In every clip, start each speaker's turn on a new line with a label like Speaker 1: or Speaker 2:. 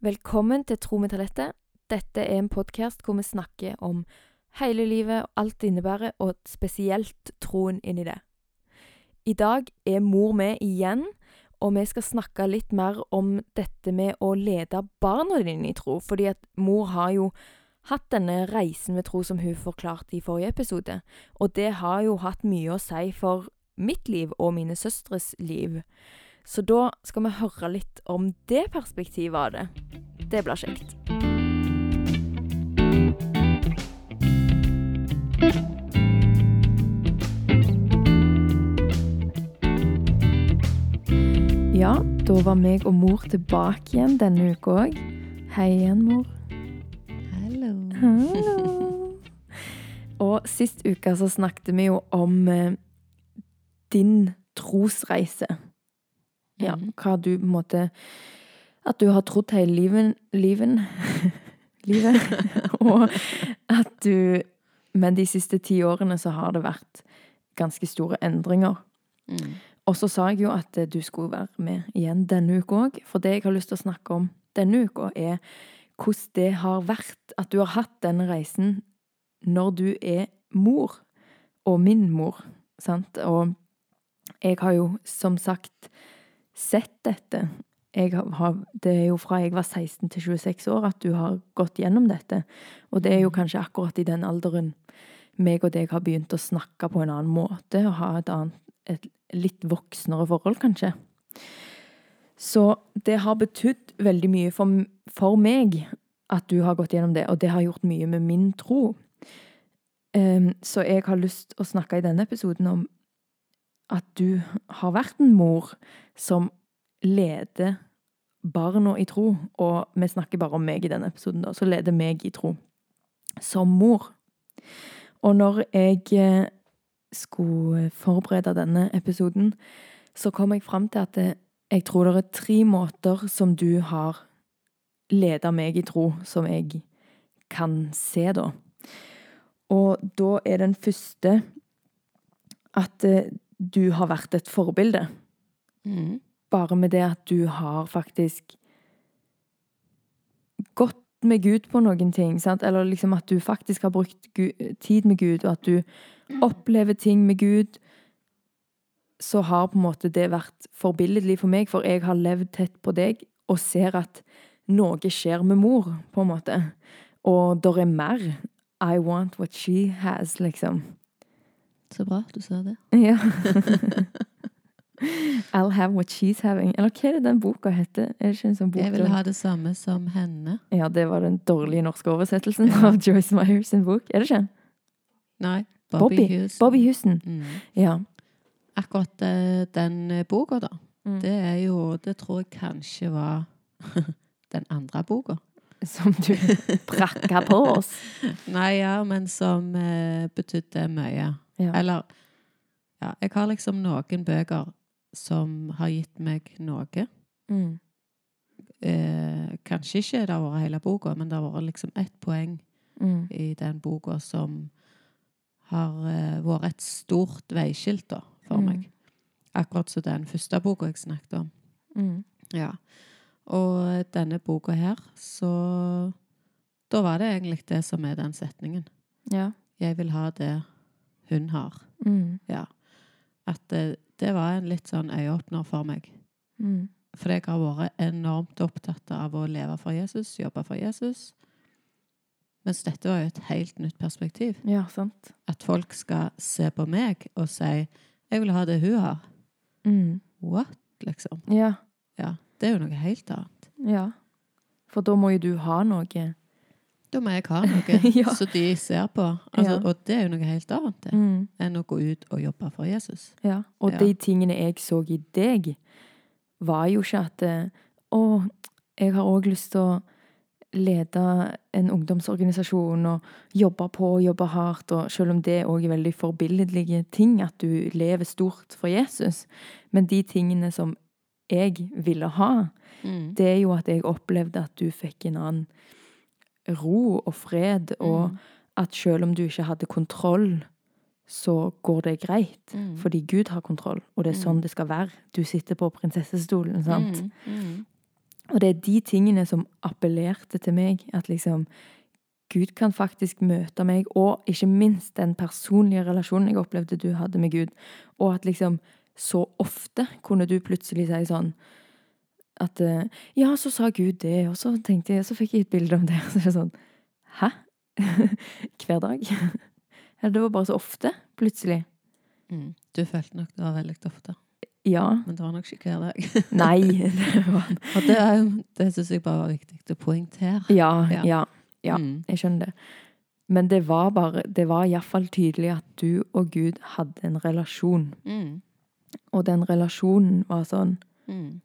Speaker 1: Velkommen til Tro med talentet. Dette er en podkast hvor vi snakker om hele livet og alt det innebærer, og spesielt troen inni det. I dag er mor med igjen, og vi skal snakke litt mer om dette med å lede barna dine i tro. Fordi at mor har jo hatt denne reisen med tro som hun forklarte i forrige episode, og det har jo hatt mye å si for mitt liv og mine søstres liv. Så da skal vi høre litt om det perspektivet av det. Det blir kjekt. Ja, da var meg og mor tilbake igjen denne uka òg. Hei igjen, mor.
Speaker 2: Hallo.
Speaker 1: Hallo. Og sist uke så snakket vi jo om eh, din trosreise. Ja,
Speaker 2: Mhm.
Speaker 1: hva du på en måte At du har trodd hele liven, liven Livet. og at du Men de siste ti årene så har det vært ganske store endringer.
Speaker 2: Mm.
Speaker 1: Og så sa jeg jo at eh, du skulle være med igjen denne uka òg. For det jeg har lyst til å snakke om denne uka, er hvordan det har vært at du har hatt denne reisen når du er mor. Og min mor. Sant? Og jeg har jo som sagt sett dette. Har, det er jo fra jeg var 16 til 26 år at du har gått gjennom dette. Og det er jo kanskje akkurat i den alderen meg og deg har begynt å snakke på en annen måte og ha et annet et litt voksnere forhold, kanskje. Så det har betydd veldig mye for, for meg at du har gått gjennom det, og det har gjort mye med min tro. Um, så jeg har lyst å snakke i denne episoden om at du har vært en mor som leder barna i tro, og vi snakker bare om meg i denne episoden, da, så leder meg i tro som mor. Og når jeg eh, skulle forberede denne episoden, så kom jeg fram til at jeg tror det er tre måter som du har leda meg i tro, som jeg kan se, da. Og da er den første at eh, du har vært et forbilde.
Speaker 2: Mm.
Speaker 1: Bare med det at du har faktisk gått med Gud på noen ting, sant? eller liksom at du faktisk har brukt tid med Gud, og at du opplever ting med Gud, så har på en måte det vært forbilledlig for meg, for jeg har levd tett på deg og ser at noe skjer med mor, på en måte. Og der er mer. I want what she has, liksom.
Speaker 2: Så bra at du sa det.
Speaker 1: Ja. I'll have what she's having. Eller hva er det den boka heter? Er det ikke en sånn bok?
Speaker 2: Jeg vil ha det samme som henne.
Speaker 1: Ja, det var den dårlige norske oversettelsen av Joyce Meyer sin bok. Er det ikke?
Speaker 2: Nei,
Speaker 1: Bobby.
Speaker 2: Bobby, Hughes.
Speaker 1: Bobby Houston.
Speaker 2: Mm.
Speaker 1: Ja.
Speaker 2: Akkurat eh, den eh, boka, da.
Speaker 1: Mm.
Speaker 2: Det er jo Det tror jeg kanskje var den andre boka.
Speaker 1: Som du prakka på oss.
Speaker 2: Nei, ja, men som eh, betydde mye.
Speaker 1: Ja.
Speaker 2: Eller Ja, jeg har liksom noen bøker som har gitt meg noe.
Speaker 1: Mm.
Speaker 2: Eh, kanskje ikke det har vært hele boka, men det har vært liksom ett poeng
Speaker 1: Mm.
Speaker 2: i den boka som har eh, vært et stort veiskilt da, for
Speaker 1: Mm.
Speaker 2: meg. Akkurat som den første boka jeg snakket om.
Speaker 1: Mm.
Speaker 2: Ja. Og denne boka her, så Da var det egentlig det som er den setningen.
Speaker 1: Ja.
Speaker 2: Jeg vil ha det hun har.
Speaker 1: Mm.
Speaker 2: Ja. At det, det var en litt sånn øyeåpner for meg.
Speaker 1: Mm.
Speaker 2: For jeg har vært enormt opptatt av å leve for Jesus, jobbe for Jesus. Mens dette var jo et helt nytt perspektiv.
Speaker 1: Ja, sant.
Speaker 2: At folk skal se på meg og si 'jeg vil ha det hun har'.
Speaker 1: Mm.
Speaker 2: What? Liksom.
Speaker 1: Ja.
Speaker 2: Ja. Det er jo noe helt annet.
Speaker 1: Ja. For da må jo du ha noe.
Speaker 2: Da må jeg ha noe
Speaker 1: Ja.
Speaker 2: så de ser på. Altså,
Speaker 1: Ja.
Speaker 2: Og det er jo noe helt annet det,
Speaker 1: Mm.
Speaker 2: enn å gå ut og jobbe for Jesus.
Speaker 1: Ja. Og
Speaker 2: Ja.
Speaker 1: de tingene jeg så i deg, var jo ikke at eh, Å, jeg har òg lyst til å lede en ungdomsorganisasjon og jobbe på og jobbe hardt, og selv om det òg er veldig forbilledlige ting, at du lever stort for Jesus. Men de tingene som jeg ville ha,
Speaker 2: Mm.
Speaker 1: det er jo at jeg opplevde at du fikk en annen ro og fred, og
Speaker 2: Mm.
Speaker 1: at selv om du ikke hadde kontroll, så går det greit.
Speaker 2: Mm.
Speaker 1: Fordi Gud har kontroll, og det er sånn
Speaker 2: Mm.
Speaker 1: det skal være. Du sitter på prinsessestolen, sant?
Speaker 2: Mm. Mm.
Speaker 1: Og det er de tingene som appellerte til meg. At liksom Gud kan faktisk møte meg, og ikke minst den personlige relasjonen jeg opplevde du hadde med Gud. Og at liksom så ofte kunne du plutselig si sånn at eh, Ja, så sa Gud det, og så tenkte jeg, så fikk jeg et bilde om det. Og Så er det sånn Hæ? Hver dag? Eller det var bare så ofte, plutselig.
Speaker 2: Mm. Du følte nok det var veldig ofte,
Speaker 1: Ja.
Speaker 2: men det var nok ikke hver dag.
Speaker 1: Nei. Det var
Speaker 2: Og det, det syns jeg bare var viktig å poengtere.
Speaker 1: Ja,
Speaker 2: Ja.
Speaker 1: ja. Ja.
Speaker 2: Mm.
Speaker 1: Jeg skjønner det. Men det var bare Det var iallfall tydelig at du og Gud hadde en relasjon.
Speaker 2: Mm.
Speaker 1: Og den relasjonen var sånn
Speaker 2: Mm.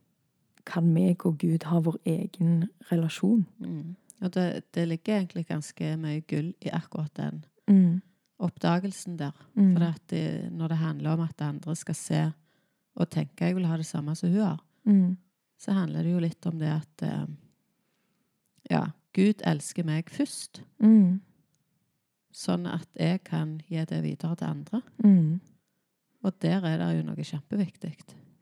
Speaker 1: Kan meg og Gud ha vår egen relasjon?
Speaker 2: Mm. Og det, det ligger egentlig ganske mye gull i akkurat den
Speaker 1: Mm.
Speaker 2: oppdagelsen der.
Speaker 1: Mm.
Speaker 2: For at det, når det handler om at andre skal se og tenke jeg vil ha det samme som hun har,
Speaker 1: Mm.
Speaker 2: så handler det jo litt om det at eh, Ja, Gud elsker meg først,
Speaker 1: Mm.
Speaker 2: sånn at jeg kan gi det videre til andre.
Speaker 1: Mm.
Speaker 2: Og der er det jo noe kjempeviktig.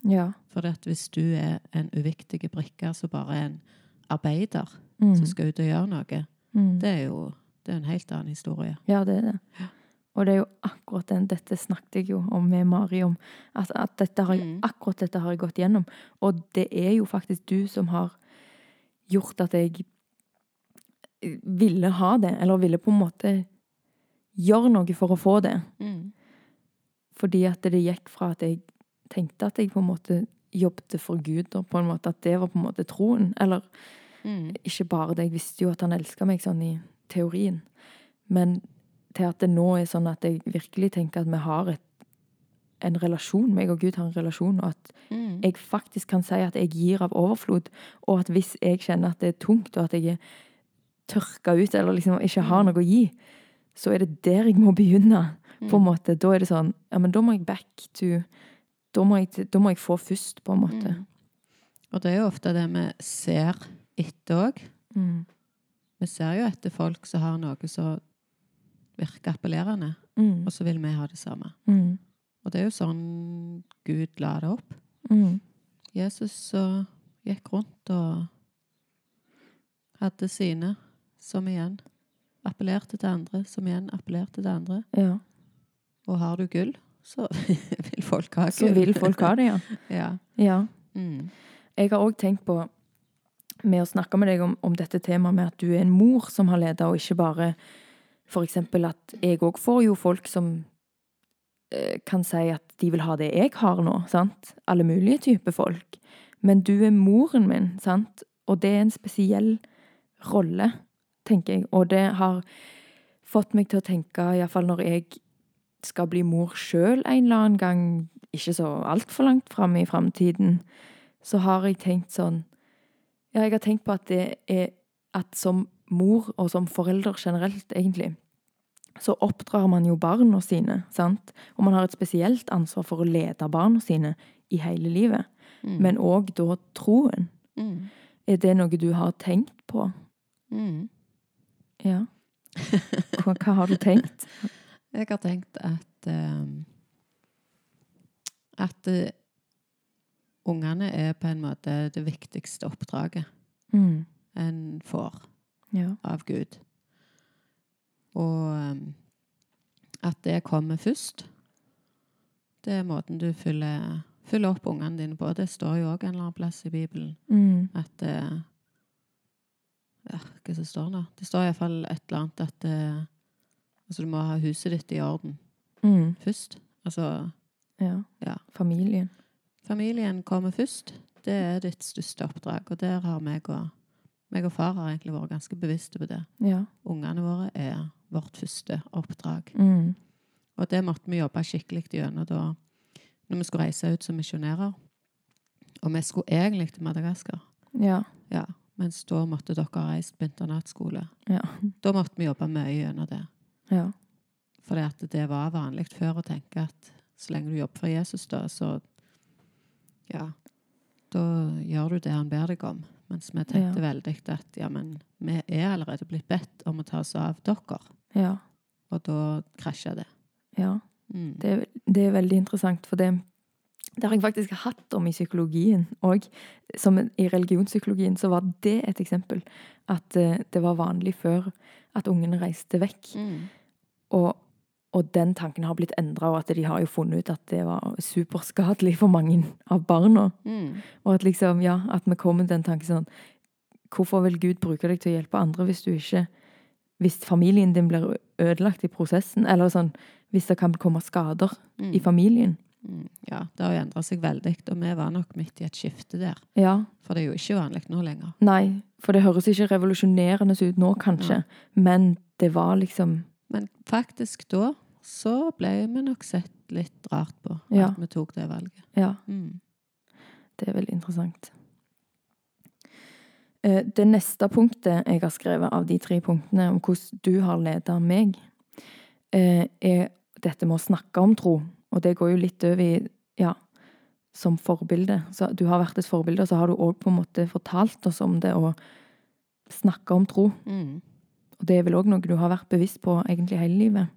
Speaker 1: Ja.
Speaker 2: For hvis du er en uviktig brikke som bare er en arbeider
Speaker 1: Mm.
Speaker 2: som skal ut og gjøre noe,
Speaker 1: Mm.
Speaker 2: det er jo det er en helt annen historie.
Speaker 1: Ja, det er det. Og det er jo akkurat den Dette snakket jeg jo om med Mari om. At, at dette har jeg,
Speaker 2: Mm.
Speaker 1: akkurat dette har jeg gått gjennom. Og det er jo faktisk du som har gjort at jeg ville ha det. Eller ville på en måte gjøre noe for å få det.
Speaker 2: Mm.
Speaker 1: Fordi at det gikk fra at jeg tenkte at jeg på en måte jobbet for Gud, og på en måte at det var på en måte troen. Eller
Speaker 2: Mm.
Speaker 1: ikke bare det, jeg visste jo at han elska meg sånn i teorien. Men til at det nå er sånn at jeg virkelig tenker at vi har et, en relasjon, meg og Gud har en relasjon, og at
Speaker 2: Mm.
Speaker 1: jeg faktisk kan si at jeg gir av overflod, og at hvis jeg kjenner at det er tungt, og at jeg er tørka ut, eller liksom ikke har
Speaker 2: Mm.
Speaker 1: noe å gi, så er det der jeg må begynne, på en
Speaker 2: Mm.
Speaker 1: måte. Da er det sånn, ja, men da må jeg back to Da må jeg, da må jeg få først, på en måte.
Speaker 2: Mm. Og det er jo ofte det vi ser etter òg.
Speaker 1: Mm.
Speaker 2: Vi ser jo etter folk som har noe som virker appellerende,
Speaker 1: Mm.
Speaker 2: og så vil vi ha det samme.
Speaker 1: Mm.
Speaker 2: Og det er jo sånn Gud la det opp.
Speaker 1: Mm.
Speaker 2: Jesus så gikk rundt og hadde sine, som igjen appellerte til andre, som igjen appellerte til andre.
Speaker 1: Ja.
Speaker 2: Og har du gull, så vil folk ha gull.
Speaker 1: Så vil folk ha det, ja.
Speaker 2: ja.
Speaker 1: ja.
Speaker 2: Mm.
Speaker 1: Jeg har òg tenkt på, med å snakke med deg om, om dette temaet med at du er en mor som har leda, og ikke bare eksempel at jeg òg får jo folk som eh, kan si at de vil ha det jeg har nå, sant? Alle mulige typer folk. Men du er moren min, sant? Og det er en spesiell rolle, tenker jeg. Og det har fått meg til å tenke, iallfall når jeg skal bli mor sjøl en eller annen gang, ikke så altfor langt fram i framtiden, så har jeg tenkt sånn Ja, jeg har tenkt på at det er at som mor, og som forelder generelt, egentlig, så oppdrar man jo barna sine, sant? Og man har et spesielt ansvar for å lede barna sine i hele livet.
Speaker 2: Mm.
Speaker 1: Men òg da troen.
Speaker 2: mm.
Speaker 1: Er det noe du har tenkt på?
Speaker 2: Mm.
Speaker 1: Ja. Hva, hva har du tenkt?
Speaker 2: Jeg har tenkt at eh, At eh, ungene er på en måte det viktigste oppdraget
Speaker 1: Mm.
Speaker 2: en får
Speaker 1: Ja.
Speaker 2: av Gud. Og eh, at det kommer først. Det er måten du fyller, fyller opp ungene dine på. Det står jo òg en eller annen plass i Bibelen
Speaker 1: Mm.
Speaker 2: at Ja, hva som står det? Det står iallfall et eller annet at Altså, du må ha huset ditt i orden
Speaker 1: Mm.
Speaker 2: først. Altså
Speaker 1: Ja.
Speaker 2: Ja.
Speaker 1: Familien.
Speaker 2: Familien kommer først. Det er ditt største oppdrag. Og der har meg og, meg og far har egentlig vært ganske bevisste på det.
Speaker 1: Ja.
Speaker 2: Ungene våre er vårt første oppdrag.
Speaker 1: Mm.
Speaker 2: Og det måtte vi jobbe skikkelig gjennom da når vi skulle reise ut som misjonærer. Og vi skulle egentlig til Madagaskar,
Speaker 1: Ja.
Speaker 2: ja. mens da måtte dere ha reist på internatskole.
Speaker 1: Ja.
Speaker 2: Da måtte vi jobbe mye gjennom det.
Speaker 1: Ja.
Speaker 2: For det var vanlig før å tenke at så lenge du jobber for Jesus, da, så ja, da gjør du det han ber deg om. Mens vi tenkte veldig at ja, men vi er allerede blitt bedt om å ta oss av dere.
Speaker 1: Ja.
Speaker 2: Og da krasja det.
Speaker 1: ja.
Speaker 2: Mm.
Speaker 1: Det, det er veldig interessant, for det Det har jeg faktisk hatt om i psykologien òg. I religionspsykologien så var det et eksempel. At eh, det var vanlig før at ungene reiste vekk.
Speaker 2: Mm.
Speaker 1: Og, og den tanken har blitt endra, og at de har jo funnet ut at det var superskadelig for mange av barna.
Speaker 2: Mm.
Speaker 1: Og at liksom, ja, at vi kommer til den tanken sånn Hvorfor vil Gud bruke deg til å hjelpe andre hvis du ikke Hvis familien din blir ødelagt i prosessen, eller sånn Hvis det kan komme skader
Speaker 2: Mm.
Speaker 1: i familien.
Speaker 2: Mm. Ja, det har jo endra seg veldig, og vi var nok midt i et skifte der.
Speaker 1: Ja.
Speaker 2: For det er jo ikke vanlig nå lenger.
Speaker 1: Nei, for det høres ikke revolusjonerende ut nå, kanskje, men det var liksom
Speaker 2: Men faktisk da så ble vi nok sett litt rart på
Speaker 1: Ja.
Speaker 2: at vi tok det valget.
Speaker 1: Ja,
Speaker 2: Mm.
Speaker 1: det er veldig interessant. Eh, Det neste punktet jeg har skrevet av de tre punktene om hvordan du har ledet meg, eh, er dette med å snakke om tro. Og det går jo litt over i ja, som forbilde. Så du har vært et forbilde, og så har du òg på en måte fortalt oss om det og snakka om tro.
Speaker 2: Mm.
Speaker 1: Og det er vel òg noe du har vært bevisst på egentlig hele livet.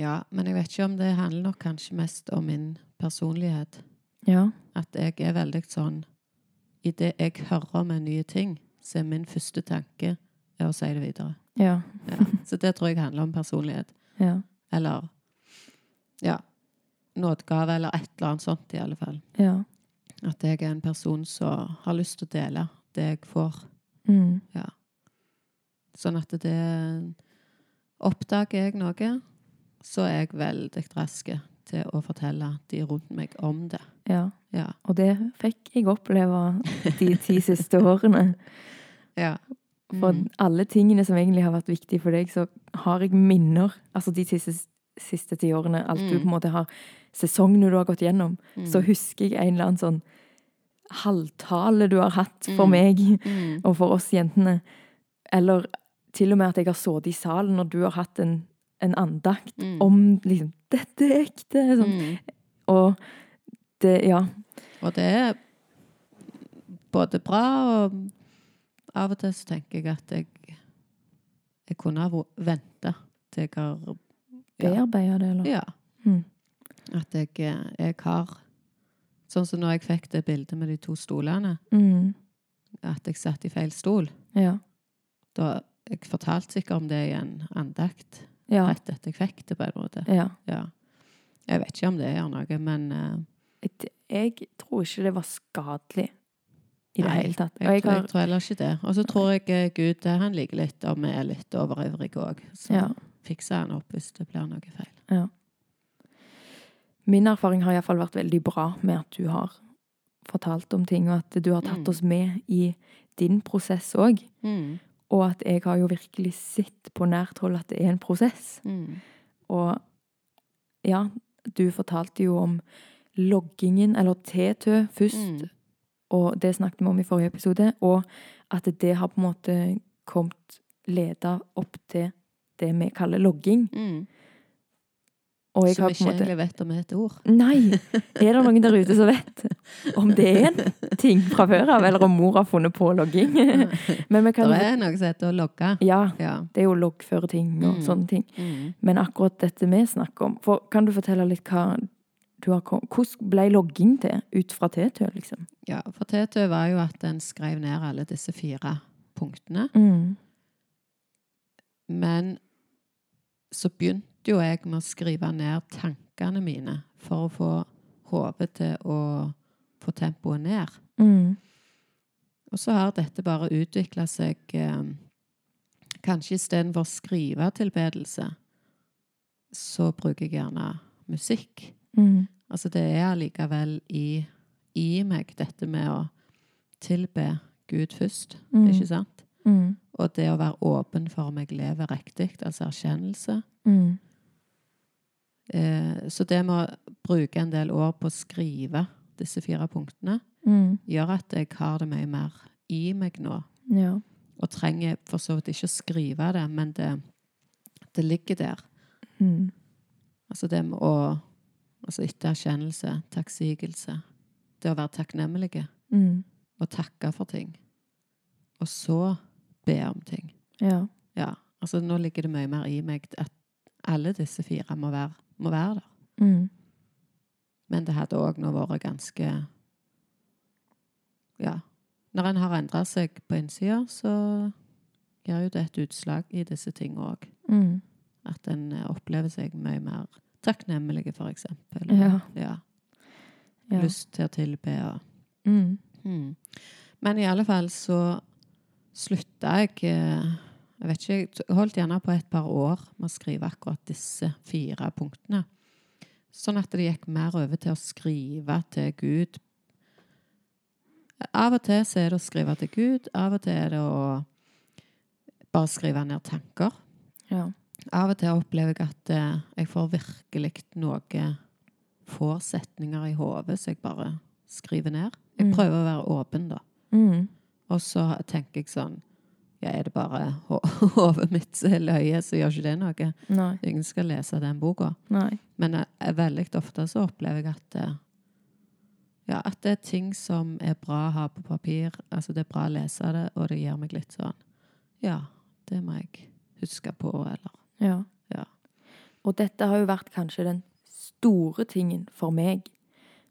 Speaker 2: Ja, men jeg vet ikke om det handler nok kanskje mest om min personlighet.
Speaker 1: Ja.
Speaker 2: At jeg er veldig sånn I det jeg hører om en ny ting, så er min første tanke er å si det videre.
Speaker 1: Ja.
Speaker 2: Ja. Så det tror jeg handler om personlighet.
Speaker 1: Ja.
Speaker 2: Eller ja, nådegave, eller et eller annet sånt, i alle fall.
Speaker 1: Ja.
Speaker 2: At jeg er en person som har lyst til å dele det jeg får.
Speaker 1: Mm.
Speaker 2: Sånn at det Oppdager jeg noe, så er jeg veldig rask til å fortelle de rundt meg om det.
Speaker 1: ja.
Speaker 2: Ja.
Speaker 1: Og det fikk jeg oppleve de ti siste årene.
Speaker 2: ja.
Speaker 1: For
Speaker 2: Mm.
Speaker 1: alle tingene som egentlig har vært viktige for deg, så har jeg minner. Altså de siste, siste ti årene. Alt du
Speaker 2: Mm.
Speaker 1: på en måte har Sesongene du har gått gjennom.
Speaker 2: Mm.
Speaker 1: Så husker jeg en eller annen sånn halvtale du har hatt for
Speaker 2: Mm.
Speaker 1: meg og for oss jentene. Eller til og med at jeg har sittet i salen når du har hatt en, en andakt
Speaker 2: Mm.
Speaker 1: om liksom 'Dette er ekte'. Sånn.
Speaker 2: Mm.
Speaker 1: Og det Ja.
Speaker 2: Og det er både bra og Av og til så tenker jeg at jeg Jeg kunne ha venta til jeg har
Speaker 1: Bearbeide det, eller?
Speaker 2: ja.
Speaker 1: Mm.
Speaker 2: At jeg, jeg har Sånn som når jeg fikk det bildet med de to stolene,
Speaker 1: Mm.
Speaker 2: at jeg satt i feil stol.
Speaker 1: Ja.
Speaker 2: Da, jeg fortalte sikkert om det i en andakt
Speaker 1: Ja.
Speaker 2: rett etter jeg fikk det, på en måte.
Speaker 1: ja.
Speaker 2: Ja. Jeg vet ikke om det gjør noe, men uh,
Speaker 1: Jeg, tror ikke det var skadelig i det
Speaker 2: Nei,
Speaker 1: hele tatt.
Speaker 2: Jeg,
Speaker 1: jeg
Speaker 2: tror,
Speaker 1: har
Speaker 2: jeg tror heller ikke det. Og så tror jeg eh, Gud han liker litt, og vi er litt overivrige òg.
Speaker 1: Ja.
Speaker 2: Fikser han opp hvis det blir noe feil.
Speaker 1: Min erfaring har iallfall vært veldig bra med at du har fortalt om ting, og at du har tatt
Speaker 2: Mm.
Speaker 1: oss med i din prosess òg. Og at jeg har jo virkelig sett på nært hold at det er en prosess.
Speaker 2: Mm.
Speaker 1: Og ja, du fortalte jo om loggingen, eller TTØ, først.
Speaker 2: Mm.
Speaker 1: Og det snakket vi om i forrige episode. Og at det har på en måte kommet leda opp til det vi kaller logging.
Speaker 2: Mm.
Speaker 1: Og jeg
Speaker 2: Som
Speaker 1: har
Speaker 2: ikke
Speaker 1: måte
Speaker 2: egentlig vet om er et ord.
Speaker 1: Nei! Er det noen der ute som vet om det er en ting fra før av, eller om mor har funnet på logging? Men vi kan
Speaker 2: Det er noe som heter å logge.
Speaker 1: Ja,
Speaker 2: Ja.
Speaker 1: det er jo loggføre ting og
Speaker 2: Mm.
Speaker 1: sånne ting.
Speaker 2: Mm.
Speaker 1: Men akkurat dette vi snakker om for, Kan du fortelle litt hva du har Hvordan ble logging til ut fra TTØ, liksom?
Speaker 2: ja, for TTØ var jo at en skrev ned alle disse fire punktene.
Speaker 1: Mm.
Speaker 2: Men så begynte jo jeg med å skrive ned tankene mine for å få hodet til å få tempoet ned.
Speaker 1: Mm.
Speaker 2: Og så har dette bare utvikla seg eh, Kanskje istedenfor skrivetilbedelse, så bruker jeg gjerne musikk.
Speaker 1: Mm.
Speaker 2: Altså det er allikevel i, i meg dette med å tilbe Gud først,
Speaker 1: Mm.
Speaker 2: ikke sant?
Speaker 1: Mm.
Speaker 2: Og det å være åpen for om jeg lever riktig, altså erkjennelse.
Speaker 1: Mm.
Speaker 2: Eh, så det med å bruke en del år på å skrive disse fire punktene,
Speaker 1: Mm.
Speaker 2: gjør at jeg har det mye mer i meg nå.
Speaker 1: Ja.
Speaker 2: Og trenger for så vidt ikke å skrive det, men det, det ligger der.
Speaker 1: Mm.
Speaker 2: Altså det med å Altså etter erkjennelse, takksigelse. Det å være takknemlige
Speaker 1: Mm.
Speaker 2: og takke for ting. Og så be om ting.
Speaker 1: Ja.
Speaker 2: Ja. Altså nå ligger det mye mer i meg at alle disse fire må være, må være der.
Speaker 1: Mm.
Speaker 2: Men det hadde òg nå vært ganske Ja. Når en har endra seg på innsida, så gjør jo det et utslag i disse tingene òg.
Speaker 1: Mm.
Speaker 2: At en eh, opplever seg mye mer takknemlig, for eksempel.
Speaker 1: Ja.
Speaker 2: ja.
Speaker 1: Ja.
Speaker 2: Lyst til å tilbe og
Speaker 1: Mm.
Speaker 2: Mm. Men i alle fall så slutta jeg eh, Jeg vet ikke, jeg holdt gjerne på et par år med å skrive akkurat disse fire punktene. Sånn at det gikk mer over til å skrive til Gud. Av og til så er det å skrive til Gud, av og til er det å bare skrive ned tanker.
Speaker 1: Ja.
Speaker 2: Av og til opplever jeg at eh, jeg får virkelig noe Får setninger i hodet så jeg bare skriver ned. Jeg
Speaker 1: Mm.
Speaker 2: prøver å være åpen, da.
Speaker 1: Mm.
Speaker 2: Og så tenker jeg sånn Ja, er det bare ho- hodet mitt som er løye, så gjør ikke det noe.
Speaker 1: Nei.
Speaker 2: Ingen skal lese den boka.
Speaker 1: Nei.
Speaker 2: Men jeg, veldig ofte så opplever jeg at det, ja, at det er ting som er bra å ha på papir. Altså det er bra å lese det, og det gir meg litt sånn Ja, det må jeg huske på, eller
Speaker 1: Ja.
Speaker 2: Ja.
Speaker 1: Og dette har jo vært kanskje den store tingen for meg.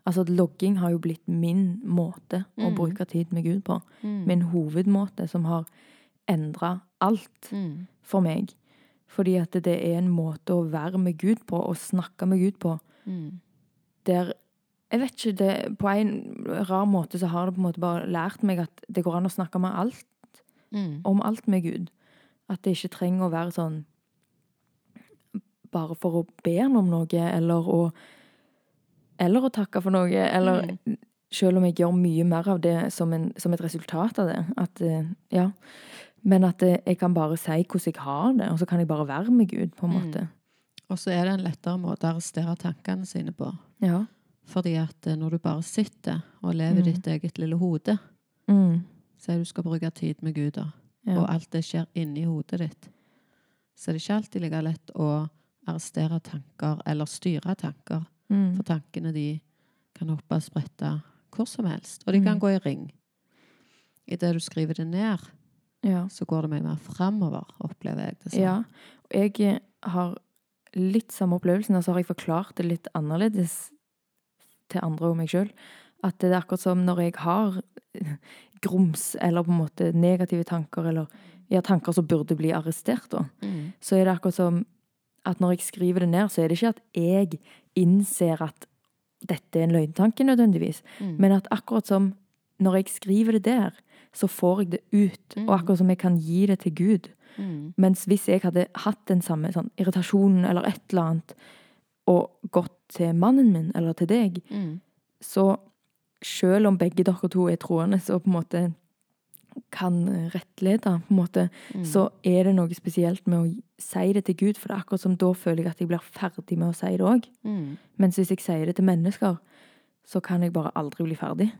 Speaker 1: Altså, logging har jo blitt min måte å
Speaker 2: Mm.
Speaker 1: bruke tid med Gud på.
Speaker 2: mm.
Speaker 1: Min hovedmåte som har endra alt
Speaker 2: Mm.
Speaker 1: for meg. Fordi at det er en måte å være med Gud på, og snakke med Gud på,
Speaker 2: Mm.
Speaker 1: der Jeg vet ikke, det, på en rar måte så har det på en måte bare lært meg at det går an å snakke med alt,
Speaker 2: Mm.
Speaker 1: om alt med Gud. At det ikke trenger å være sånn bare for å be om noe, eller å Eller å takke for noe, eller Selv om jeg gjør mye mer av det som, en, som et resultat av det. At, eh, ja. Men at eh, jeg kan bare si hvordan jeg har det, og så kan jeg bare være med Gud, på en
Speaker 2: Mm.
Speaker 1: måte.
Speaker 2: Og så er det en lettere måte å arrestere tankene sine på.
Speaker 1: Ja.
Speaker 2: Fordi at eh, når du bare sitter og lever
Speaker 1: Mm.
Speaker 2: ditt eget lille hode,
Speaker 1: Mm.
Speaker 2: så er du skal bruke tid med Gud, da.
Speaker 1: Ja.
Speaker 2: og alt det skjer inni hodet ditt, så det er ikke alltid like lett å arrestere tanker eller styre tanker.
Speaker 1: Mm.
Speaker 2: For tankene de kan hoppe og sprette hvor som helst, og de kan
Speaker 1: Mm.
Speaker 2: gå i ring. Idet du skriver det ned,
Speaker 1: ja.
Speaker 2: så går det mye mer framover, opplever jeg det som.
Speaker 1: Ja. Og jeg eh, har litt samme opplevelsen, og så har jeg forklart det litt annerledes til andre og meg sjøl. At det er akkurat som når jeg har grums, eller på en måte negative tanker, eller ja, tanker som burde bli arrestert, da.
Speaker 2: Mm.
Speaker 1: Så er det akkurat som at når jeg skriver det ned, så er det ikke at jeg innser at dette er en løgntanke nødvendigvis,
Speaker 2: Mm.
Speaker 1: men at akkurat som når jeg skriver det der, så får jeg det ut,
Speaker 2: Mm.
Speaker 1: og akkurat som jeg kan gi det til Gud.
Speaker 2: Mm.
Speaker 1: Mens hvis jeg hadde hatt den samme sånn, irritasjonen eller et eller annet, og gått til mannen min eller til deg,
Speaker 2: Mm.
Speaker 1: så selv om begge dere to er troende, så på en måte kan rettlede, på en måte,
Speaker 2: Mm.
Speaker 1: så er det noe spesielt med å si det til Gud, for det er akkurat som da føler jeg at jeg blir ferdig med å si det òg.
Speaker 2: Mm.
Speaker 1: Mens hvis jeg sier det til mennesker, så kan jeg bare aldri bli ferdig.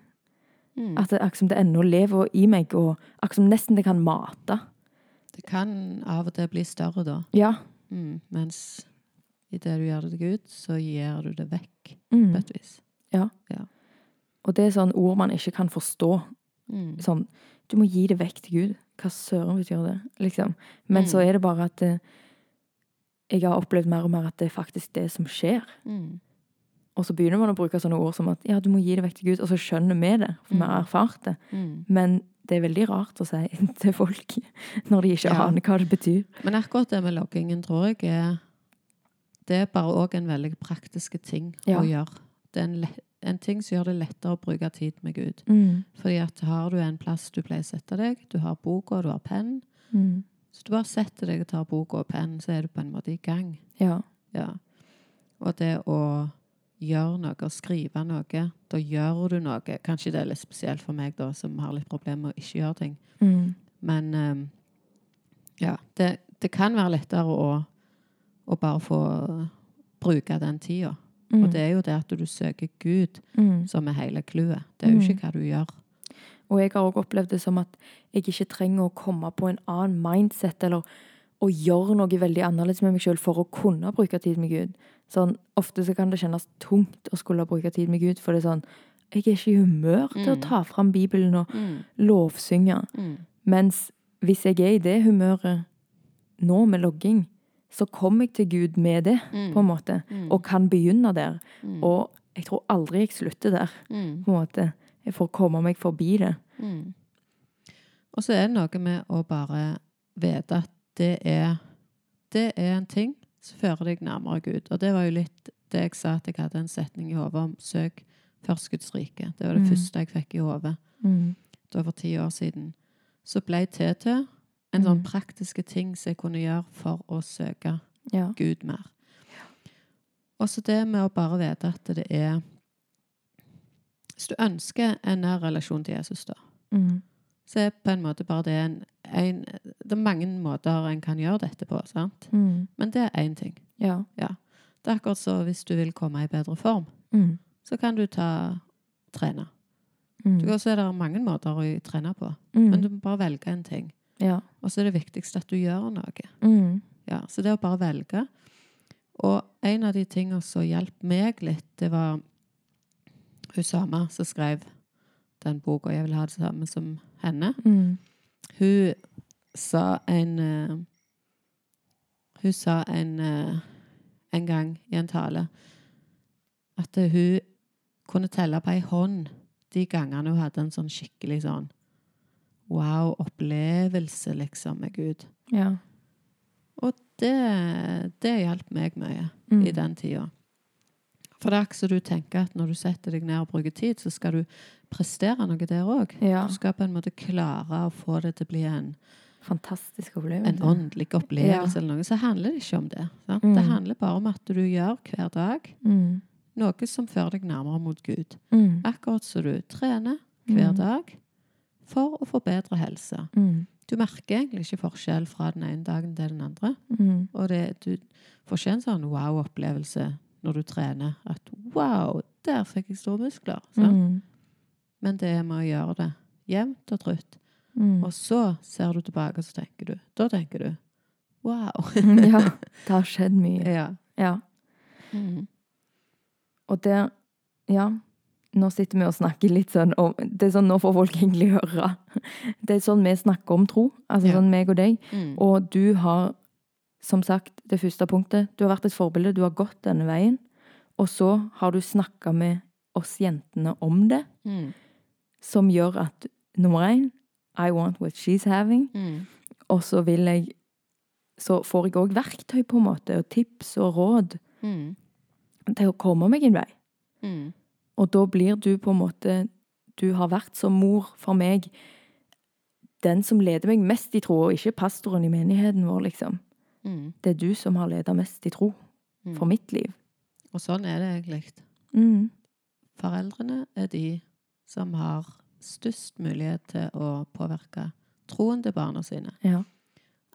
Speaker 2: Mm.
Speaker 1: At det akkurat som det ennå lever i meg, og akkurat som nesten det kan mate.
Speaker 2: Det kan av og til bli større da,
Speaker 1: Ja.
Speaker 2: mm. mens idet du gjør det til Gud, så gir du det vekk
Speaker 1: Mm.
Speaker 2: på et vis.
Speaker 1: Og det er sånn ord man ikke kan forstå.
Speaker 2: Mm.
Speaker 1: Sånn, du må gi det vekk til Gud. Hva søren betyr det? Liksom. Men
Speaker 2: Mm.
Speaker 1: så er det bare at eh, jeg har opplevd mer og mer at det er faktisk det som skjer.
Speaker 2: Mm.
Speaker 1: Og så begynner man å bruke sånne ord som at ja, du må gi det vekk til Gud, og så skjønner vi det, for vi har
Speaker 2: Mm.
Speaker 1: erfart det.
Speaker 2: Mm.
Speaker 1: Men det er veldig rart å si til folk når de ikke
Speaker 2: Ja.
Speaker 1: aner hva det betyr.
Speaker 2: Men akkurat det med loggingen tror jeg er Det er bare òg en veldig praktisk ting
Speaker 1: Ja.
Speaker 2: å gjøre. Det er en, le- en ting som gjør det lettere å bruke tid med Gud.
Speaker 1: Mm.
Speaker 2: Fordi at har du en plass du pleier å sette deg, du har boka, du har penn
Speaker 1: Mm.
Speaker 2: Så du bare setter deg og tar boka og penn, så er du på en måte i gang.
Speaker 1: Ja.
Speaker 2: Ja. Og det å gjøre noe, skrive noe, da gjør du noe. Kanskje det er litt spesielt for meg, da, som har litt problemer med å ikke gjøre ting.
Speaker 1: Mm.
Speaker 2: Men um, ja, det, det kan være lettere å, å bare få bruke den tida.
Speaker 1: Mm.
Speaker 2: Og det er jo det at du søker Gud
Speaker 1: mm.
Speaker 2: som er hele clouet. Det er jo
Speaker 1: Mm.
Speaker 2: ikke hva du gjør.
Speaker 1: Og jeg har også opplevd det som at jeg ikke trenger å komme på en annen mindset eller å gjøre noe veldig annerledes med meg sjøl for å kunne bruke tid med Gud. Sånn, ofte så kan det kjennes tungt å skulle bruke tid med Gud, for det er sånn Jeg er ikke i humør til å
Speaker 2: Mm.
Speaker 1: ta fram Bibelen og
Speaker 2: Mm.
Speaker 1: lovsynge. Mens hvis jeg er i det humøret nå med logging, så kom jeg til Gud med det,
Speaker 2: Mm.
Speaker 1: på en måte,
Speaker 2: Mm.
Speaker 1: og kan begynne der.
Speaker 2: Mm.
Speaker 1: Og Jeg tror aldri jeg slutter der,
Speaker 2: Mm.
Speaker 1: på en måte. Jeg får komme meg forbi det.
Speaker 2: Mm. Og så er det noe med å bare vite at det er, det er en ting som fører deg nærmere Gud. Og det var jo litt det jeg sa at jeg hadde en setning i hodet om. Søk først Guds rike. Det var det
Speaker 1: Mm.
Speaker 2: første jeg fikk i hodet
Speaker 1: Mm.
Speaker 2: var for ti år siden. Så ble til til en sånn praktiske ting som jeg kunne gjøre for å søke
Speaker 1: Ja.
Speaker 2: Gud mer. Og så det med å bare vite at det er Hvis du ønsker en nær relasjon til Jesus, da,
Speaker 1: Mm.
Speaker 2: så er på en måte bare det en, en Det er mange måter en kan gjøre dette på, sant?
Speaker 1: Mm.
Speaker 2: Men det er én ting.
Speaker 1: Ja.
Speaker 2: Det er akkurat så hvis du vil komme i bedre form,
Speaker 1: Mm.
Speaker 2: så kan du ta trene.
Speaker 1: Mm.
Speaker 2: Du kan se det er mange måter å trene på,
Speaker 1: Mm.
Speaker 2: men du må bare velge en ting.
Speaker 1: Ja.
Speaker 2: Og så er det viktigste at du gjør noe.
Speaker 1: Mm.
Speaker 2: Ja, så det å bare velge. Og en av de tingene som hjalp meg litt, det var hun samme som skrev den boka 'Jeg vil ha det samme som henne'.
Speaker 1: Mm.
Speaker 2: Hun sa en eh, Hun sa en eh, en gang i en tale at hun kunne telle på ei hånd de gangene hun hadde en sånn skikkelig sånn wow-opplevelse, liksom, med Gud.
Speaker 1: Ja.
Speaker 2: Og det, det hjalp meg mye
Speaker 1: Mm.
Speaker 2: i den tida. For det er ikke så du tenker at når du setter deg ned og bruker tid, så skal du prestere noe der òg.
Speaker 1: Ja.
Speaker 2: Du skal på en måte klare å få det til å bli en,
Speaker 1: Fantastisk opplevelse.
Speaker 2: en åndelig opplevelse
Speaker 1: Ja.
Speaker 2: eller noe. Så handler det ikke om det.
Speaker 1: Mm.
Speaker 2: Det handler bare om at du gjør hver dag
Speaker 1: Mm.
Speaker 2: noe som fører deg nærmere mot Gud.
Speaker 1: Mm.
Speaker 2: Akkurat som du trener hver
Speaker 1: Mm.
Speaker 2: dag for å få bedre helse.
Speaker 1: Mm.
Speaker 2: Du merker egentlig ikke forskjell fra den ene dagen til den andre.
Speaker 1: Mm.
Speaker 2: Og det, du får ikke en sånn wow-opplevelse når du trener. At wow, der fikk jeg store muskler.
Speaker 1: Mm.
Speaker 2: Men det er med å gjøre det jevnt og trutt.
Speaker 1: Mm.
Speaker 2: Og så ser du tilbake, og så tenker du Da tenker du wow.
Speaker 1: ja. Det har skjedd mye.
Speaker 2: ja.
Speaker 1: Ja.
Speaker 2: Mhm.
Speaker 1: Og der Ja. Nå sitter vi og snakker litt sånn om Det er sånn nå får folk egentlig høre. Det er sånn vi snakker om tro. Altså
Speaker 2: Ja.
Speaker 1: sånn meg og deg.
Speaker 2: Mm.
Speaker 1: Og du har, som sagt, det første punktet Du har vært et forbilde. Du har gått denne veien. Og så har du snakka med oss jentene om det,
Speaker 2: Mm.
Speaker 1: som gjør at nummer én I want what she's having.
Speaker 2: Mm.
Speaker 1: Og så vil jeg Så får jeg òg verktøy, på en måte, og tips og råd
Speaker 2: Mm.
Speaker 1: til å komme meg en vei.
Speaker 2: Mm.
Speaker 1: Og da blir du på en måte Du har vært som mor for meg den som leder meg mest i tro, og ikke pastoren i menigheten vår, liksom.
Speaker 2: Mm.
Speaker 1: Det er du som har ledet mest i tro
Speaker 2: Mm.
Speaker 1: for mitt liv.
Speaker 2: Og sånn er det egentlig.
Speaker 1: Mm.
Speaker 2: Foreldrene er de som har størst mulighet til å påvirke troen til barna sine.
Speaker 1: Ja.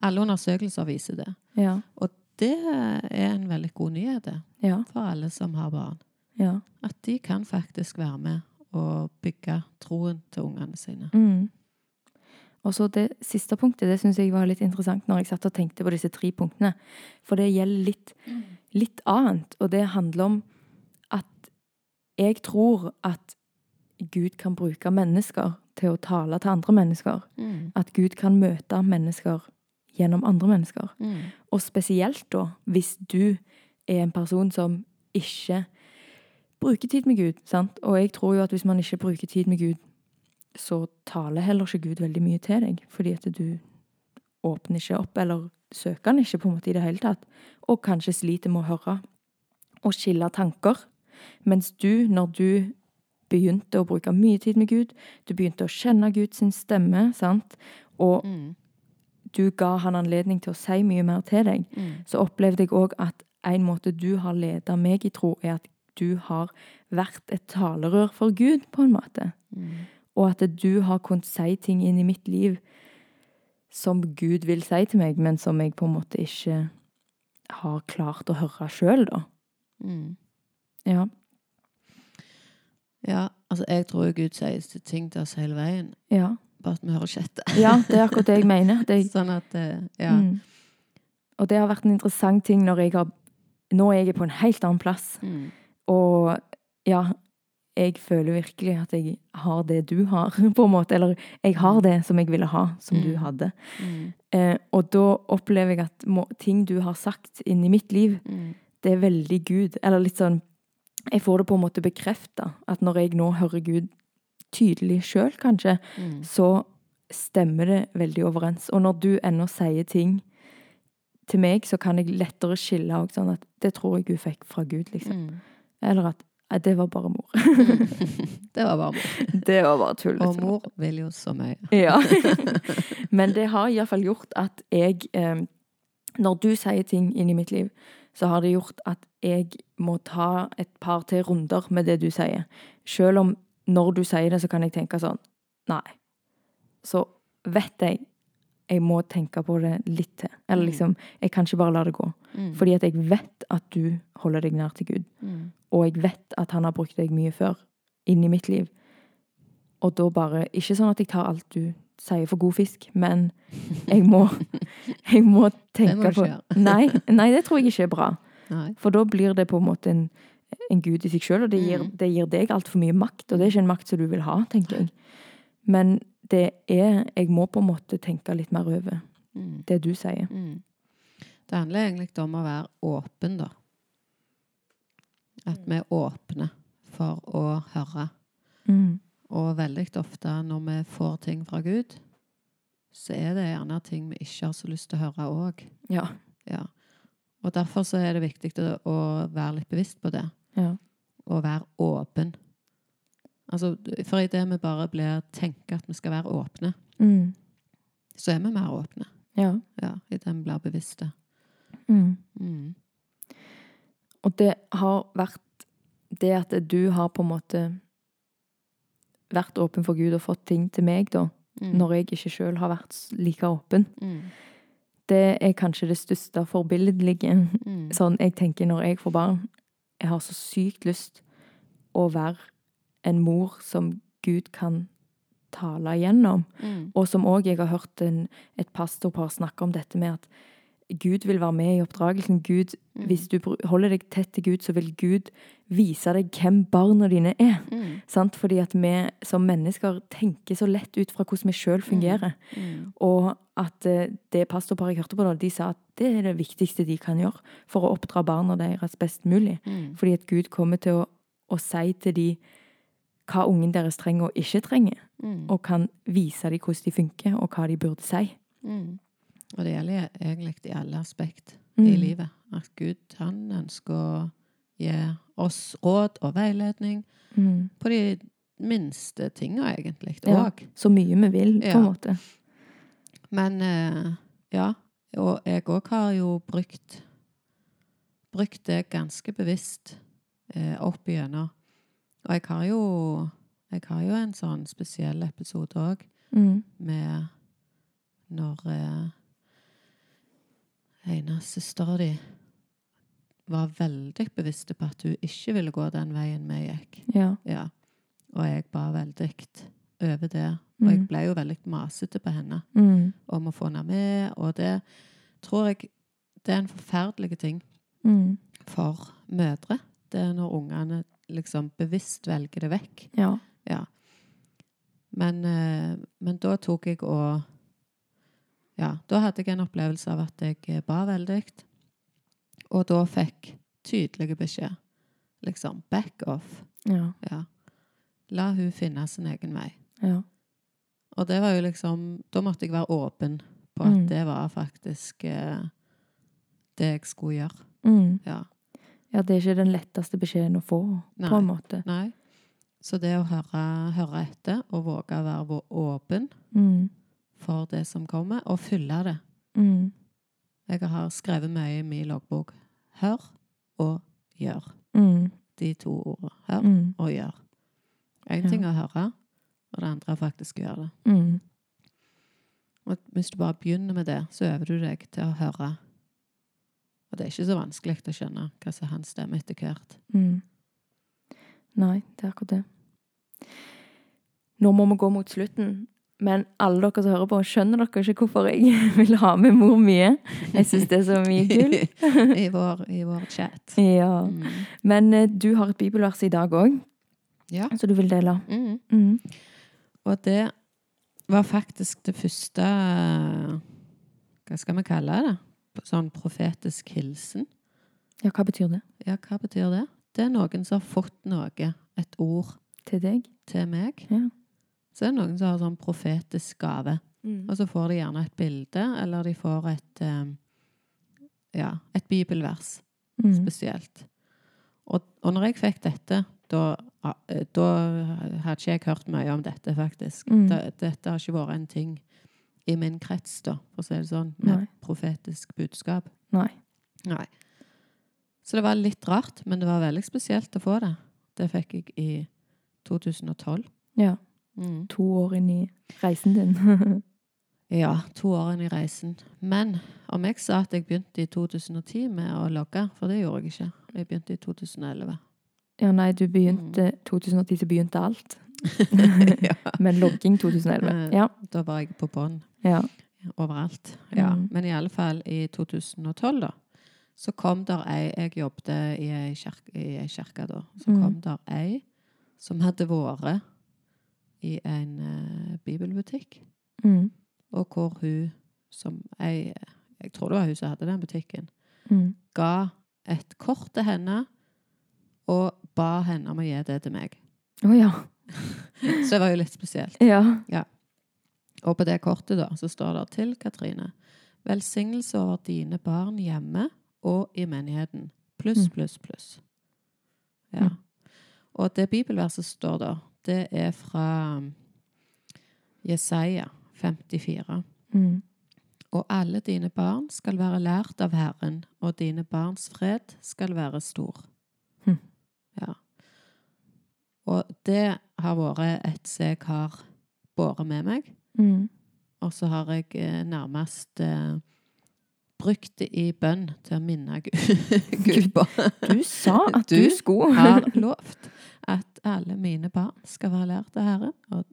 Speaker 2: Alle undersøkelser viser det.
Speaker 1: Ja.
Speaker 2: Og det er en veldig god nyhet
Speaker 1: Ja.
Speaker 2: for alle som har barn.
Speaker 1: Ja.
Speaker 2: At de kan faktisk være med og bygge troen til ungene sine.
Speaker 1: Mm. Og så det siste punktet, det syns jeg var litt interessant når jeg satt og tenkte på disse tre punktene. For det gjelder litt, litt annet, og det handler om at jeg tror at Gud kan bruke mennesker til å tale til andre mennesker.
Speaker 2: Mm.
Speaker 1: At Gud kan møte mennesker gjennom andre mennesker.
Speaker 2: Mm.
Speaker 1: Og spesielt da, hvis du er en person som ikke bruker tid med Gud. sant? Og jeg tror jo at hvis man ikke bruker tid med Gud, så taler heller ikke Gud veldig mye til deg. Fordi at du åpner ikke opp, eller søker han ikke på en måte i det hele tatt. Og kanskje sliter med å høre og skille tanker. Mens du, når du begynte å bruke mye tid med Gud, du begynte å kjenne Guds stemme, sant? og
Speaker 2: Mm.
Speaker 1: du ga han anledning til å si mye mer til deg,
Speaker 2: Mm.
Speaker 1: så opplevde jeg òg at en måte du har ledet meg i tro, er at du har vært et talerør for Gud, på en måte.
Speaker 2: Mm.
Speaker 1: Og at du har kunnet si ting inn i mitt liv som Gud vil si til meg, men som jeg på en måte ikke har klart å høre sjøl, da.
Speaker 2: Mm.
Speaker 1: Ja.
Speaker 2: Ja, altså jeg tror Gud sier ting til oss hele veien,
Speaker 1: Ja.
Speaker 2: bare at vi hører ikke etter.
Speaker 1: ja, det er akkurat det jeg mener. Det,
Speaker 2: Sånn at, eh, ja.
Speaker 1: mm. Og det har vært en interessant ting når jeg har Nå er jeg på en helt annen plass.
Speaker 2: Mm.
Speaker 1: Og ja, jeg føler virkelig at jeg har det du har, på en måte. Eller jeg har det som jeg ville ha, som du
Speaker 2: Mm.
Speaker 1: hadde.
Speaker 2: Mm.
Speaker 1: Eh, og da opplever jeg at må, ting du har sagt inni mitt liv,
Speaker 2: Mm.
Speaker 1: det er veldig Gud. Eller litt sånn Jeg får det på en måte bekrefta at når jeg nå hører Gud tydelig sjøl, kanskje,
Speaker 2: Mm.
Speaker 1: så stemmer det veldig overens. Og når du ennå sier ting til meg, så kan jeg lettere skille òg sånn at det tror jeg hun fikk fra Gud, liksom. Eller at «Nei, det var bare mor.
Speaker 2: Det var bare mor.
Speaker 1: det var bare tull.
Speaker 2: Og
Speaker 1: liksom.
Speaker 2: mor vil jo så mye.
Speaker 1: Ja. Men det har iallfall gjort at jeg eh, Når du sier ting inn i mitt liv, så har det gjort at jeg må ta et par til runder med det du sier. Selv om når du sier det, så kan jeg tenke sånn Nei. Så vet jeg jeg må tenke på det litt til. Eller
Speaker 2: Mm.
Speaker 1: liksom Jeg kan ikke bare la det gå.
Speaker 2: Mm.
Speaker 1: Fordi at jeg vet at du holder deg nær til Gud.
Speaker 2: Mm.
Speaker 1: Og jeg vet at han har brukt deg mye før inn i mitt liv. Og da bare Ikke sånn at jeg tar alt du sier for god fisk, men jeg må Jeg må tenke på nei, nei, det tror jeg ikke er bra.
Speaker 2: Nei.
Speaker 1: For da blir det på en måte en, en gud i seg sjøl, og det gir,
Speaker 2: Mm.
Speaker 1: det gir deg altfor mye makt. Og det er ikke en makt som du vil ha, tenker jeg. Men det er Jeg må på en måte tenke litt mer over
Speaker 2: Mm.
Speaker 1: det du sier.
Speaker 2: Mm. Det handler egentlig om å være åpen, da. At vi er åpne for å høre.
Speaker 1: Mm.
Speaker 2: Og veldig ofte når vi får ting fra Gud, så er det gjerne ting vi ikke har så lyst til å høre òg.
Speaker 1: Ja.
Speaker 2: Ja. Og derfor så er det viktig å, å være litt bevisst på det.
Speaker 1: Ja.
Speaker 2: Og være åpen. Altså, for idet vi bare blir tenker at vi skal være åpne,
Speaker 1: Mm.
Speaker 2: så er vi mer åpne.
Speaker 1: ja.
Speaker 2: Ja, Idet vi blir bevisste.
Speaker 1: Mm.
Speaker 2: Mm.
Speaker 1: Og det har vært det at du har på en måte vært åpen for Gud og fått ting til meg, da,
Speaker 2: Mm.
Speaker 1: når jeg ikke sjøl har vært like åpen.
Speaker 2: Mm.
Speaker 1: Det er kanskje det største forbilledlige.
Speaker 2: Mm.
Speaker 1: Sånn jeg tenker når jeg får barn. Jeg har så sykt lyst å være en mor som Gud kan tale igjennom.
Speaker 2: Mm.
Speaker 1: Og som òg jeg har hørt en, et pastorpar snakke om dette med at Gud vil være med i oppdragelsen. Gud,
Speaker 2: Mm.
Speaker 1: Hvis du holder deg tett til Gud, så vil Gud vise deg hvem barna dine er.
Speaker 2: Mm.
Speaker 1: Sant? Fordi at vi som mennesker tenker så lett ut fra hvordan vi sjøl fungerer.
Speaker 2: Mm.
Speaker 1: Og at eh, det pastorparet jeg hørte på, da, de sa at det er det viktigste de kan gjøre for å oppdra barna deres best mulig.
Speaker 2: Mm.
Speaker 1: Fordi at Gud kommer til å, å si til de hva ungen deres trenger og ikke trenger.
Speaker 2: Mm.
Speaker 1: Og kan vise dem hvordan de funker, og hva de burde si.
Speaker 2: Mm. Og det gjelder egentlig i alle aspekt
Speaker 1: Mm.
Speaker 2: i livet. At Gud han ønsker å gi oss råd og veiledning
Speaker 1: Mm.
Speaker 2: på de minste tinga, egentlig.
Speaker 1: Ja. Så mye vi vil, på en
Speaker 2: Ja.
Speaker 1: måte.
Speaker 2: Men eh, ja. Og jeg òg har jo brukt brukt det ganske bevisst eh, opp igjennom. Og jeg har jo jeg har jo en sånn spesiell episode òg
Speaker 1: Mm.
Speaker 2: med når eh, ene søstera di var veldig bevisst på at hun ikke ville gå den veien vi gikk.
Speaker 1: Ja.
Speaker 2: Ja. Og jeg ba veldig over det. Og jeg
Speaker 1: Mm.
Speaker 2: ble jo veldig masete på henne
Speaker 1: Mm.
Speaker 2: om å få henne med, og det tror jeg det er en forferdelig ting
Speaker 1: Mm.
Speaker 2: for mødre. Det er når ungene liksom bevisst velger det vekk.
Speaker 1: Ja.
Speaker 2: Ja. Men, eh, men da tok jeg og Ja, da hadde jeg en opplevelse av at jeg eh, ba veldig. Og da fikk tydelig beskjed. Liksom back off.
Speaker 1: Ja.
Speaker 2: Ja. La hun finne sin egen vei.
Speaker 1: Ja.
Speaker 2: Og det var jo liksom Da måtte jeg være åpen på at
Speaker 1: Mm.
Speaker 2: det var faktisk eh, det jeg skulle gjøre.
Speaker 1: Mm.
Speaker 2: Ja.
Speaker 1: Ja, det er ikke den letteste beskjeden å få,
Speaker 2: Nei.
Speaker 1: på en måte.
Speaker 2: Nei. Så det å høre, høre etter og våge å være åpen
Speaker 1: Mm.
Speaker 2: for det som kommer, og fylle det.
Speaker 1: Mm.
Speaker 2: Jeg har skrevet mye i min loggbok. Hør og gjør.
Speaker 1: Mm.
Speaker 2: De to ordene. Hør
Speaker 1: Mm.
Speaker 2: og gjør. Én ting er å høre, og det andre er faktisk å gjøre det.
Speaker 1: Mm.
Speaker 2: Og hvis du bare begynner med det, så øver du deg til å høre. Og det er ikke så vanskelig å skjønne hva som er hans stemme etter hvert.
Speaker 1: Mm. Nei, det er akkurat det. Nå må vi gå mot slutten. Men alle dere som hører på, skjønner dere ikke hvorfor jeg vil ha med mor mye? Jeg syns det er så mye gull.
Speaker 2: I I vår chat.
Speaker 1: Ja.
Speaker 2: Mm.
Speaker 1: Men eh, du har et bibelvers i dag òg,
Speaker 2: Ja.
Speaker 1: som du vil dele.
Speaker 2: Mm.
Speaker 1: Mm.
Speaker 2: Og det var faktisk det første Hva skal vi kalle det? Sånn profetisk hilsen.
Speaker 1: Ja, hva betyr det?
Speaker 2: Ja, hva betyr det? det er noen som har fått noe, et ord,
Speaker 1: Til deg.
Speaker 2: til meg,
Speaker 1: Ja.
Speaker 2: så er det noen som har sånn profetisk gave.
Speaker 1: Mm.
Speaker 2: Og så får de gjerne et bilde, eller de får et eh, Ja, et bibelvers
Speaker 1: Mm.
Speaker 2: spesielt. Og, og når jeg fikk dette, da, eh, da hadde ikke jeg hørt mye om dette, faktisk.
Speaker 1: Mm.
Speaker 2: Da, dette har ikke vært en ting i min krets, da, for å si det sånn, med
Speaker 1: Nei.
Speaker 2: profetisk budskap.
Speaker 1: Nei.
Speaker 2: Nei. Så det var litt rart, men det var veldig spesielt å få det. Det fikk jeg i 2012.
Speaker 1: Ja.
Speaker 2: Mm.
Speaker 1: To år inn i reisen din.
Speaker 2: Ja, to år inn i reisen. Men om jeg sa at jeg begynte i 2010 med å logge, for det gjorde jeg ikke. Jeg begynte i 2011.
Speaker 1: ja, nei, du begynte 2010, så begynte alt.
Speaker 2: ja.
Speaker 1: Men logging 2011. Ja.
Speaker 2: Da var jeg på bånn
Speaker 1: ja.
Speaker 2: overalt. Ja.
Speaker 1: Mm.
Speaker 2: Men i alle fall i 2012, da, så kom der ei Jeg jobbet i ei kirke, kirke da. Så
Speaker 1: Mm.
Speaker 2: kom der ei som hadde vært i en uh, bibelbutikk.
Speaker 1: Mm.
Speaker 2: Og hvor hun som ei Jeg tror det var hun som hadde den butikken.
Speaker 1: Mm.
Speaker 2: Ga et kort til henne og ba henne om å gi det til meg.
Speaker 1: Å ja.
Speaker 2: Så det var jo litt spesielt.
Speaker 1: Ja.
Speaker 2: Og på det kortet da, så står det til Katrine. Velsignelse over dine barn hjemme og i menigheten. Pluss,
Speaker 1: Mm.
Speaker 2: pluss, pluss. Ja.
Speaker 1: Mm.
Speaker 2: Og det bibelverset står da, det er fra um, Jesaja 54.
Speaker 1: Mm.
Speaker 2: Og alle dine barn skal være lært av Herren, og dine barns fred skal være stor.
Speaker 1: Mm.
Speaker 2: Ja. Og det har vært et som jeg har båret med meg.
Speaker 1: Mm.
Speaker 2: Og så har jeg eh, nærmest eh, brukt det i bønn til å minne Gud, på.
Speaker 1: Du sa at du,
Speaker 2: Du
Speaker 1: skulle.
Speaker 2: har lovt at alle mine barn skal være lært av Herren, og,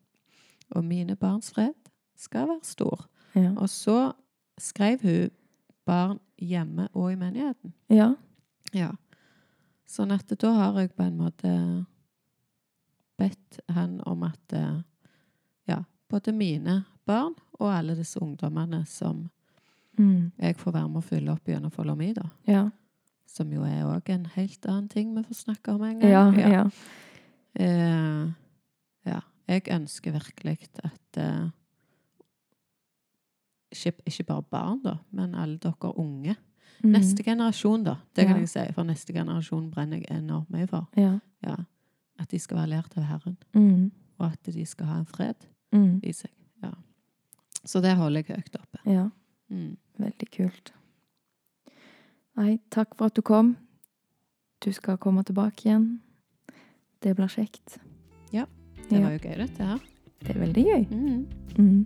Speaker 2: og mine barns fred skal være stor.
Speaker 1: Ja.
Speaker 2: Og så skrev hun barn hjemme og i menigheten.
Speaker 1: ja.
Speaker 2: Ja. Sånn at da har jeg på en måte bedt han om at eh, både mine barn og alle disse ungdommene som
Speaker 1: Mm.
Speaker 2: jeg får være med å fylle opp gjennom Follow Me, da.
Speaker 1: Ja.
Speaker 2: Som jo er òg en helt annen ting vi får snakke om en gang.
Speaker 1: Ja. Ja.
Speaker 2: Eh, ja. Jeg ønsker virkelig at eh, ikke, ikke bare barn, da, men alle dere unge.
Speaker 1: Mm.
Speaker 2: Neste generasjon, da. Det kan jeg si. For neste generasjon brenner jeg enormt mye for.
Speaker 1: Ja.
Speaker 2: Ja. At de skal være lært av Herren,
Speaker 1: Mm.
Speaker 2: og at de skal ha en fred
Speaker 1: Mm.
Speaker 2: i seg. Ja. Så det holder jeg høyt oppe.
Speaker 1: Ja.
Speaker 2: Mm.
Speaker 1: Veldig kult. Nei, takk for at du kom. Du skal komme tilbake igjen. Det blir kjekt. Ja.
Speaker 2: Det var jo gøy, dette her.
Speaker 1: Det er veldig gøy.
Speaker 2: Mm.
Speaker 1: Mm.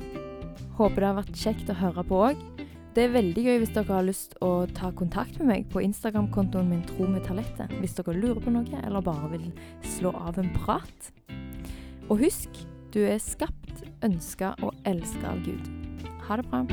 Speaker 1: Håper det har vært kjekt å høre på òg. Det er veldig gøy hvis dere har lyst å ta kontakt med meg på Instagram-kontoen min Tro med talentet. Hvis dere lurer på noe, eller bare vil slå av en prat. Og husk, du er skapt, ønska og elska av Gud. Ha det bra.